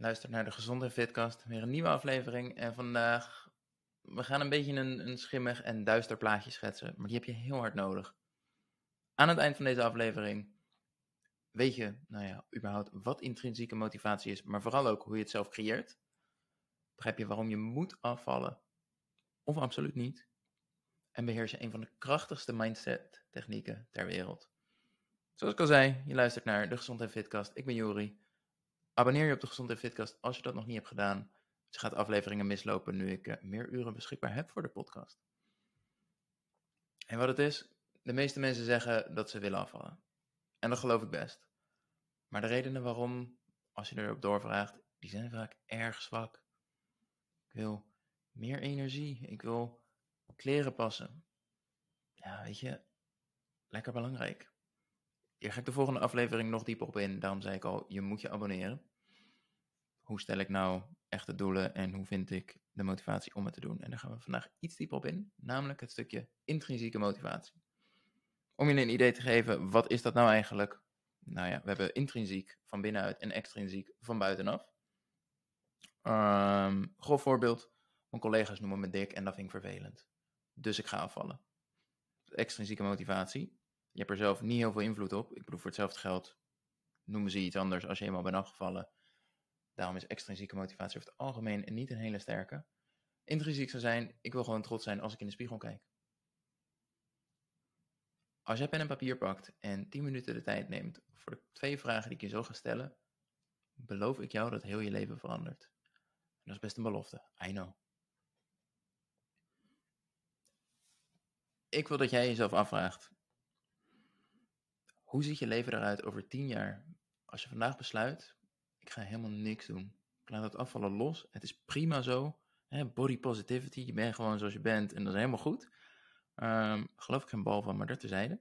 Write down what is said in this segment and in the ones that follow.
Luister naar de Gezonde Fitcast, weer een nieuwe aflevering. En vandaag, we gaan een beetje een, een schimmig en duister plaatje schetsen, maar die heb je heel hard nodig. Aan het eind van deze aflevering weet je, nou ja, überhaupt wat intrinsieke motivatie is, maar vooral ook hoe je het zelf creëert. Begrijp je waarom je moet afvallen, of absoluut niet. En beheers je een van de krachtigste mindset technieken ter wereld. Zoals ik al zei, je luistert naar de Gezondheid Fitcast. Ik ben Jori. Abonneer je op de Gezondheid Fitcast als je dat nog niet hebt gedaan. Je gaat afleveringen mislopen nu ik uh, meer uren beschikbaar heb voor de podcast. En wat het is, de meeste mensen zeggen dat ze willen afvallen. En dat geloof ik best. Maar de redenen waarom, als je erop doorvraagt, die zijn vaak erg zwak. Ik wil meer energie. Ik wil kleren passen. Ja, weet je, lekker belangrijk. Hier ga ik de volgende aflevering nog dieper op in. Daarom zei ik al, je moet je abonneren. Hoe stel ik nou echte doelen en hoe vind ik de motivatie om het te doen? En daar gaan we vandaag iets dieper op in, namelijk het stukje intrinsieke motivatie. Om je een idee te geven, wat is dat nou eigenlijk? Nou ja, we hebben intrinsiek van binnenuit en extrinsiek van buitenaf. Um, voorbeeld, mijn collega's noemen me dik en dat vind ik vervelend. Dus ik ga afvallen. Extrinsieke motivatie, je hebt er zelf niet heel veel invloed op. Ik bedoel, voor hetzelfde geld noemen ze iets anders als je eenmaal bent afgevallen. Daarom is extrinsieke motivatie over het algemeen niet een hele sterke. Intrinsiek zou zijn, ik wil gewoon trots zijn als ik in de spiegel kijk. Als jij pen en papier pakt en 10 minuten de tijd neemt voor de twee vragen die ik je zo ga stellen, beloof ik jou dat heel je leven verandert. En dat is best een belofte, I know. Ik wil dat jij jezelf afvraagt, hoe ziet je leven eruit over tien jaar? Als je vandaag besluit, ik ga helemaal niks doen. Ik laat het afvallen los. Het is prima zo. Hè, body positivity, je bent gewoon zoals je bent en dat is helemaal goed. Um, geloof ik geen bal van, maar dat terzijde.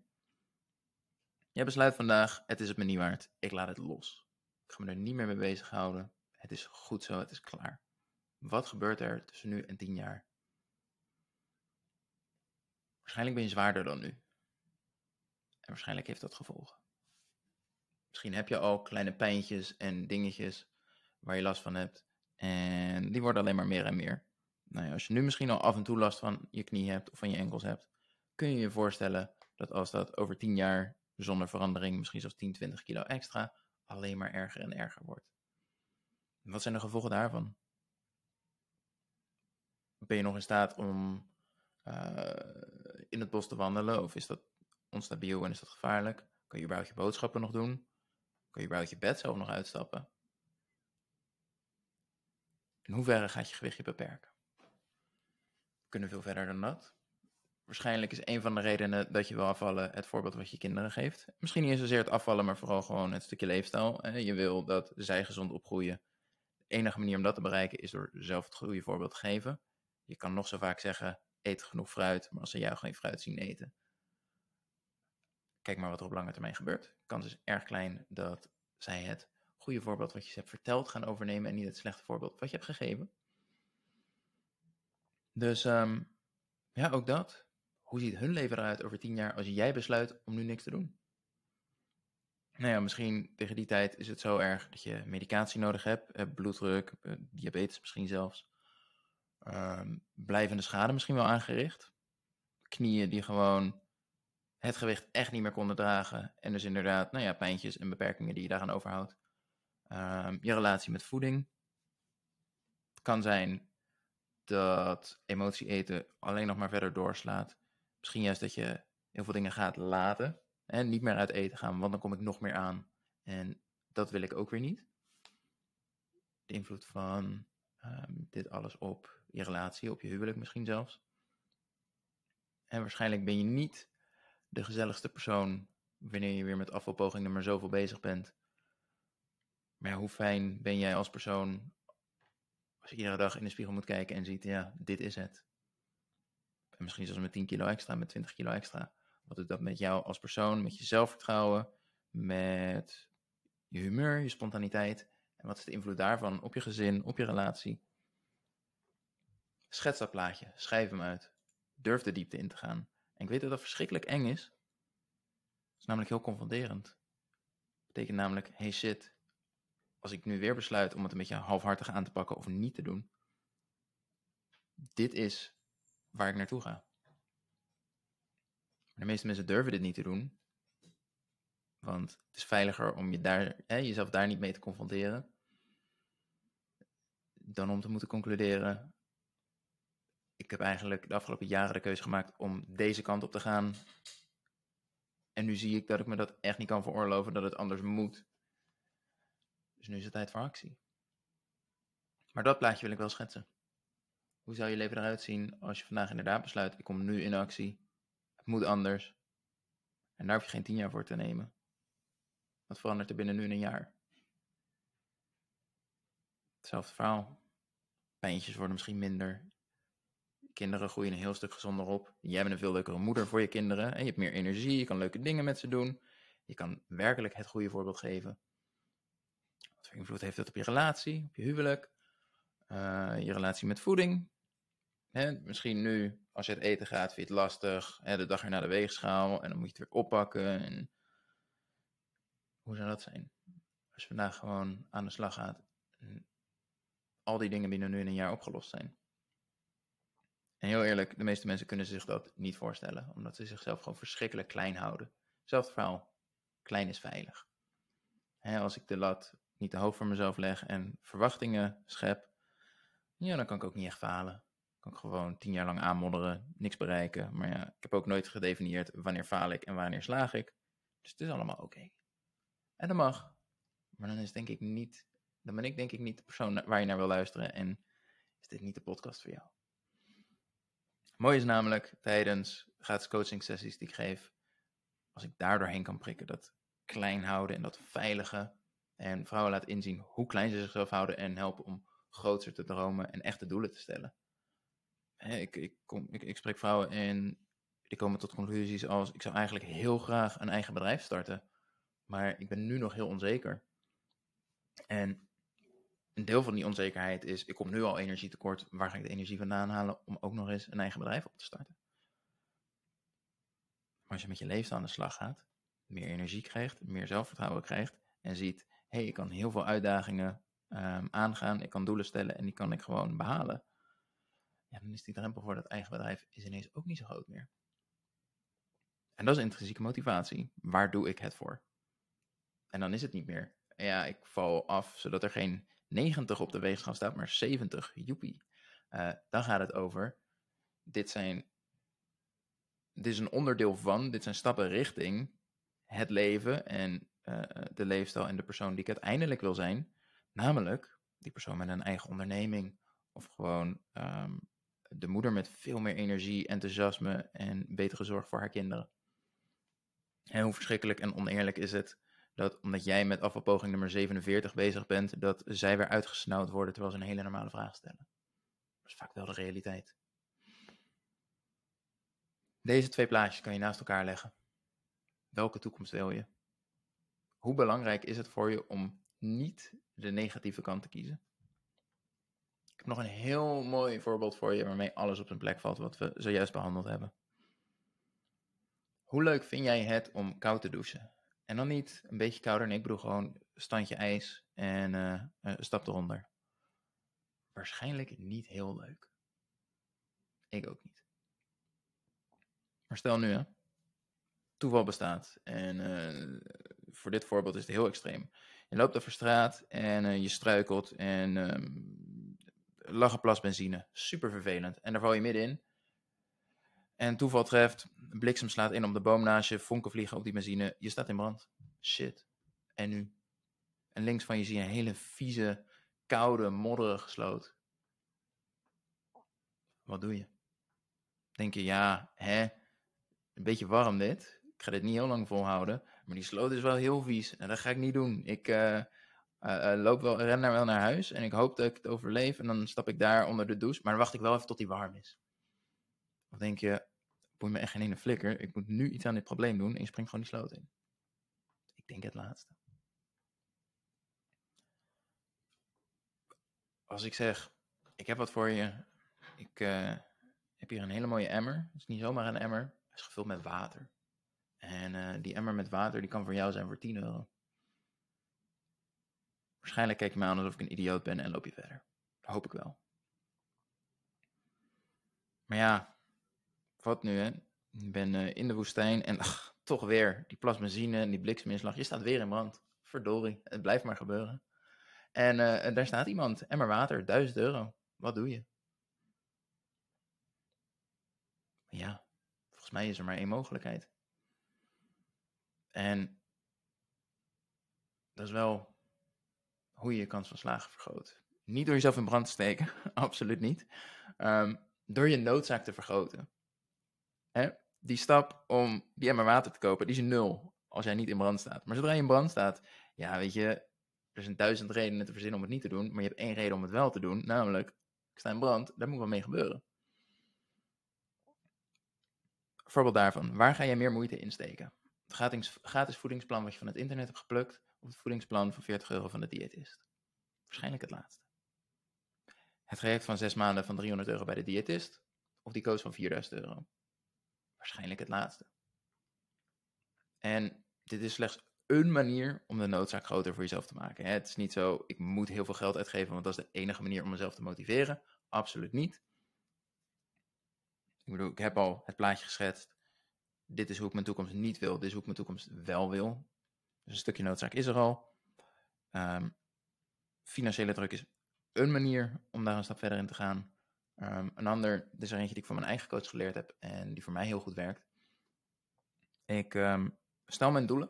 Jij besluit vandaag, het is het me niet waard. Ik laat het los. Ik ga me er niet meer mee bezighouden. Het is goed zo, het is klaar. Wat gebeurt er tussen nu en tien jaar? Waarschijnlijk ben je zwaarder dan nu. En waarschijnlijk heeft dat gevolgen. Misschien heb je al kleine pijntjes en dingetjes waar je last van hebt. En die worden alleen maar meer en meer. Nou als je nu misschien al af en toe last van je knie hebt of van je enkels hebt, kun je je voorstellen dat als dat over 10 jaar zonder verandering, misschien zelfs 10, 20 kilo extra, alleen maar erger en erger wordt. wat zijn de gevolgen daarvan? Ben je nog in staat om uh, in het bos te wandelen? Of is dat onstabiel en is dat gevaarlijk? Kan je überhaupt je boodschappen nog doen? Kan je überhaupt je bed zelf nog uitstappen? In hoeverre gaat je gewicht je beperken? We kunnen veel verder dan dat. Waarschijnlijk is een van de redenen dat je wil afvallen het voorbeeld wat je kinderen geeft. Misschien niet zozeer het afvallen, maar vooral gewoon het stukje leefstijl. Je wil dat zij gezond opgroeien. De enige manier om dat te bereiken is door zelf het goede voorbeeld te geven. Je kan nog zo vaak zeggen, eet genoeg fruit, maar als ze jou geen fruit zien eten, kijk maar wat er op lange termijn gebeurt. Kans is erg klein dat zij het goede voorbeeld wat je ze hebt verteld gaan overnemen en niet het slechte voorbeeld wat je hebt gegeven. Dus um, ja, ook dat. Hoe ziet hun leven eruit over tien jaar als jij besluit om nu niks te doen? Nou ja, misschien tegen die tijd is het zo erg dat je medicatie nodig hebt, eh, bloeddruk, eh, diabetes misschien zelfs. Um, blijvende schade misschien wel aangericht. Knieën die gewoon het gewicht echt niet meer konden dragen. En dus inderdaad, nou ja, pijntjes en beperkingen die je daaraan overhoudt. Um, je relatie met voeding. Het kan zijn dat emotie eten alleen nog maar verder doorslaat. Misschien juist dat je heel veel dingen gaat laten. En niet meer uit eten gaan, want dan kom ik nog meer aan. En dat wil ik ook weer niet. De invloed van um, dit alles op je relatie, op je huwelijk misschien zelfs. En waarschijnlijk ben je niet de gezelligste persoon wanneer je weer met afvalpoging nummer zoveel bezig bent. Maar hoe fijn ben jij als persoon als je iedere dag in de spiegel moet kijken en ziet, ja, dit is het. En misschien zelfs met 10 kilo extra, met 20 kilo extra. Wat doet dat met jou als persoon, met je zelfvertrouwen, met je humeur, je spontaniteit? En wat is de invloed daarvan op je gezin, op je relatie? Schets dat plaatje, schrijf hem uit. Durf de diepte in te gaan. En ik weet dat dat verschrikkelijk eng is. Het is namelijk heel confronterend. Het betekent namelijk, hey shit, als ik nu weer besluit om het een beetje halfhartig aan te pakken of niet te doen, dit is waar ik naartoe ga. de meeste mensen durven dit niet te doen, want het is veiliger om je daar, hè, jezelf daar niet mee te confronteren, dan om te moeten concluderen. Ik heb eigenlijk de afgelopen jaren de keuze gemaakt om deze kant op te gaan. En nu zie ik dat ik me dat echt niet kan veroorloven, dat het anders moet. Dus nu is het tijd voor actie. Maar dat plaatje wil ik wel schetsen. Hoe zou je leven eruit zien als je vandaag inderdaad besluit, ik kom nu in actie. Het moet anders. En daar hoef je geen tien jaar voor te nemen. Wat verandert er binnen nu een jaar? Hetzelfde verhaal. Pijntjes worden misschien minder. Kinderen groeien een heel stuk gezonder op. Jij bent een veel leukere moeder voor je kinderen. En je hebt meer energie, je kan leuke dingen met ze doen. Je kan werkelijk het goede voorbeeld geven. Wat voor invloed heeft dat op je relatie, op je huwelijk, uh, je relatie met voeding? Hè, misschien nu, als je het eten gaat, vind je het lastig. Hè, de dag erna de weegschaal en dan moet je het weer oppakken. En... Hoe zou dat zijn? Als je vandaag gewoon aan de slag gaat en al die dingen binnen nu in een jaar opgelost zijn. En heel eerlijk, de meeste mensen kunnen zich dat niet voorstellen, omdat ze zichzelf gewoon verschrikkelijk klein houden. Zelfde verhaal, klein is veilig. Hè, als ik de lat niet te hoog voor mezelf leg en verwachtingen schep, ja, dan kan ik ook niet echt falen. Kan ik gewoon tien jaar lang aanmodderen, niks bereiken. Maar ja, ik heb ook nooit gedefinieerd wanneer faal ik en wanneer slaag ik. Dus het is allemaal oké. En dat mag. Maar dan is denk ik niet, dan ben ik denk ik niet de persoon waar je naar wil luisteren en is dit niet de podcast voor jou. Mooi is namelijk tijdens gratis coaching sessies die ik geef, als ik daardoor heen kan prikken, dat klein houden en dat veilige en vrouwen laten inzien hoe klein ze zichzelf houden en helpen om groter te dromen en echte doelen te stellen. Ik, ik, kom, ik, ik spreek vrouwen en die komen tot conclusies als ik zou eigenlijk heel graag een eigen bedrijf starten, maar ik ben nu nog heel onzeker. En een deel van die onzekerheid is, ik kom nu al energietekort, waar ga ik de energie vandaan halen om ook nog eens een eigen bedrijf op te starten? Maar als je met je leven aan de slag gaat, meer energie krijgt, meer zelfvertrouwen krijgt en ziet, hé, hey, ik kan heel veel uitdagingen um, aangaan, ik kan doelen stellen en die kan ik gewoon behalen. Ja, dan is die drempel voor dat eigen bedrijf is ineens ook niet zo groot meer. En dat is intrinsieke motivatie. Waar doe ik het voor? En dan is het niet meer. Ja, ik val af zodat er geen 90 op de weegschaal staat, maar 70. Joepie. Uh, dan gaat het over. Dit zijn. Dit is een onderdeel van. Dit zijn stappen richting het leven en uh, de leefstijl en de persoon die ik uiteindelijk wil zijn. Namelijk die persoon met een eigen onderneming. Of gewoon um, de moeder met veel meer energie, enthousiasme en betere zorg voor haar kinderen. En hoe verschrikkelijk en oneerlijk is het dat omdat jij met afvalpoging nummer 47 bezig bent, dat zij weer uitgesnauwd worden terwijl ze een hele normale vraag stellen. Dat is vaak wel de realiteit. Deze twee plaatjes kan je naast elkaar leggen. Welke toekomst wil je? Hoe belangrijk is het voor je om niet de negatieve kant te kiezen? Ik heb nog een heel mooi voorbeeld voor je waarmee alles op zijn plek valt wat we zojuist behandeld hebben. Hoe leuk vind jij het om koud te douchen? En dan niet een beetje kouder, nee, ik bedoel gewoon standje ijs en uh, stap eronder. Waarschijnlijk niet heel leuk. Ik ook niet. Maar stel nu, hè, toeval bestaat. En uh, voor dit voorbeeld is het heel extreem. Je loopt over straat en je struikelt en lag plas benzine. Super vervelend. En daar val je middenin. En toeval treft, bliksem slaat in op de boom naast je, vonken vliegen op die benzine, je staat in brand. Shit. En nu? En links van je zie je een hele vieze, koude, modderige sloot. Wat doe je? Denk je, ja, hè, een beetje warm dit. Ik ga dit niet heel lang volhouden. Maar die sloot is wel heel vies. En dat ga ik niet doen. Ik uh, uh, loop wel, ren daar wel naar huis. En ik hoop dat ik het overleef. En dan stap ik daar onder de douche. Maar dan wacht ik wel even tot die warm is. Of denk je, boeit me echt geen ene flikker. Ik moet nu iets aan dit probleem doen en je springt gewoon die sloot in. Ik denk het laatste. Als ik zeg, ik heb wat voor je. Ik uh, heb hier een hele mooie emmer. Het is niet zomaar een emmer. Het is gevuld met water. En uh, die emmer met water die kan voor jou zijn voor 10 euro. Waarschijnlijk kijk je me aan alsof ik een idioot ben en loop je verder. Hoop ik wel. Maar ja, wat nu hè? Ik ben uh, in de woestijn en ach, toch weer die plasmazine en die blikseminslag. Je staat weer in brand. Verdorie, het blijft maar gebeuren. En uh, daar staat iemand, emmer water, 1000 euro. Wat doe je? Ja, volgens mij is er maar één mogelijkheid. En dat is wel hoe je je kans van slagen vergroot. Niet door jezelf in brand te steken, absoluut niet. Um, door je noodzaak te vergroten. Die stap om die emmer water te kopen, die is nul als jij niet in brand staat. Maar zodra je in brand staat, ja, weet je, er zijn duizend redenen te verzinnen om het niet te doen, maar je hebt één reden om het wel te doen, namelijk, ik sta in brand, daar moet wat mee gebeuren. Voorbeeld daarvan, waar ga jij meer moeite in steken? Het gratis, gratis voedingsplan wat je van het internet hebt geplukt, of het voedingsplan van 40 euro van de diëtist? Waarschijnlijk het laatste. Het traject van zes maanden van 300 euro bij de diëtist, of die coach van 4000 euro? Waarschijnlijk het laatste. En dit is slechts een manier om de noodzaak groter voor jezelf te maken. Het is niet zo, ik moet heel veel geld uitgeven, want dat is de enige manier om mezelf te motiveren. Absoluut niet. Ik bedoel, ik heb al het plaatje geschetst. Dit is hoe ik mijn toekomst niet wil, dit is hoe ik mijn toekomst wel wil. Dus een stukje noodzaak is er al. Um, financiële druk is een manier om daar een stap verder in te gaan. Um, een ander, is er eentje die ik van mijn eigen coach geleerd heb en die voor mij heel goed werkt. Ik um, stel mijn doelen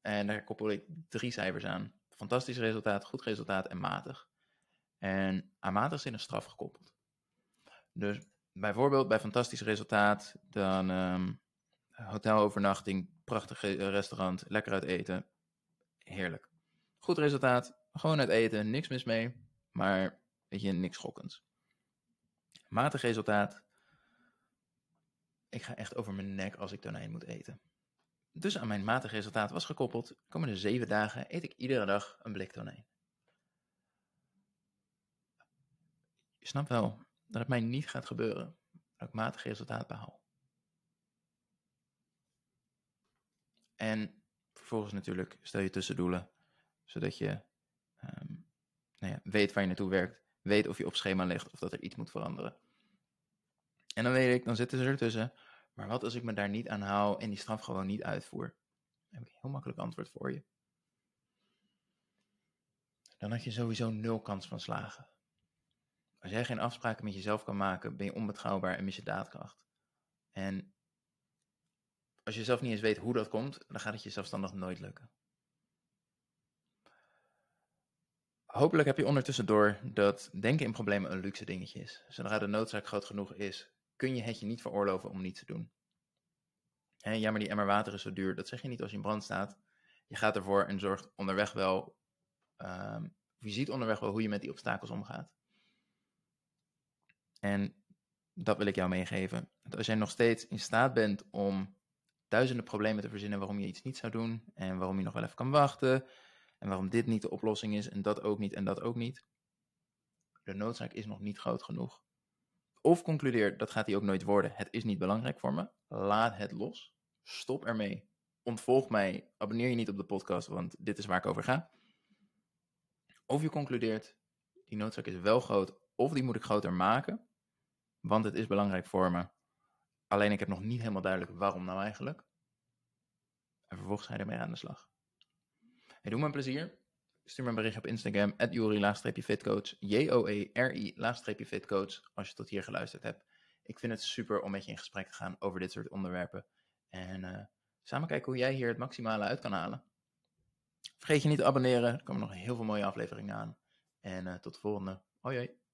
en daar koppel ik drie cijfers aan. Fantastisch resultaat, goed resultaat en matig. En aan matig is in een straf gekoppeld. Dus bijvoorbeeld bij fantastisch resultaat, dan um, hotelovernachting, prachtig restaurant, lekker uit eten. Heerlijk. Goed resultaat, gewoon uit eten, niks mis mee, maar weet je, niks schokkends. Matig resultaat. Ik ga echt over mijn nek als ik tonijn moet eten. Dus aan mijn matig resultaat was gekoppeld, komende zeven dagen eet ik iedere dag een blik tonijn. Je snapt wel dat het mij niet gaat gebeuren dat ik matig resultaat behaal. En vervolgens natuurlijk stel je tussendoelen, zodat je um, nou ja, weet waar je naartoe werkt, weet of je op schema ligt of dat er iets moet veranderen. En dan weet ik, dan zitten ze ertussen. Maar wat als ik me daar niet aan hou en die straf gewoon niet uitvoer? Dan heb ik een heel makkelijk antwoord voor je. Dan had je sowieso nul kans van slagen. Als jij geen afspraken met jezelf kan maken, ben je onbetrouwbaar en mis je daadkracht. En als je zelf niet eens weet hoe dat komt, dan gaat het je zelfstandig nooit lukken. Hopelijk heb je ondertussen door dat denken in problemen een luxe dingetje is. Zodra de noodzaak groot genoeg is, kun je het je niet veroorloven om niet te doen. ja, maar die emmer water is zo duur. Dat zeg je niet als je in brand staat. Je gaat ervoor en zorgt onderweg wel. Um, je ziet onderweg wel hoe je met die obstakels omgaat. En dat wil ik jou meegeven. als jij nog steeds in staat bent om duizenden problemen te verzinnen waarom je iets niet zou doen. En waarom je nog wel even kan wachten. En waarom dit niet de oplossing is en dat ook niet en dat ook niet. De noodzaak is nog niet groot genoeg. Of concludeer, dat gaat hij ook nooit worden. Het is niet belangrijk voor me. Laat het los. Stop ermee. Ontvolg mij. Abonneer je niet op de podcast, want dit is waar ik over ga. Of je concludeert, die noodzaak is wel groot, of die moet ik groter maken, want het is belangrijk voor me. Alleen ik heb nog niet helemaal duidelijk waarom nou eigenlijk. En vervolgens ga je ermee aan de slag. Hey, doe me een plezier. Stuur me een bericht op Instagram, at Jori-fitcoach, J-O-E-R-I-fitcoach, als je tot hier geluisterd hebt. Ik vind het super om met je in gesprek te gaan over dit soort onderwerpen. En uh, samen kijken hoe jij hier het maximale uit kan halen. Vergeet je niet te abonneren, er komen nog heel veel mooie afleveringen aan. En uh, tot de volgende. Hoi hoi.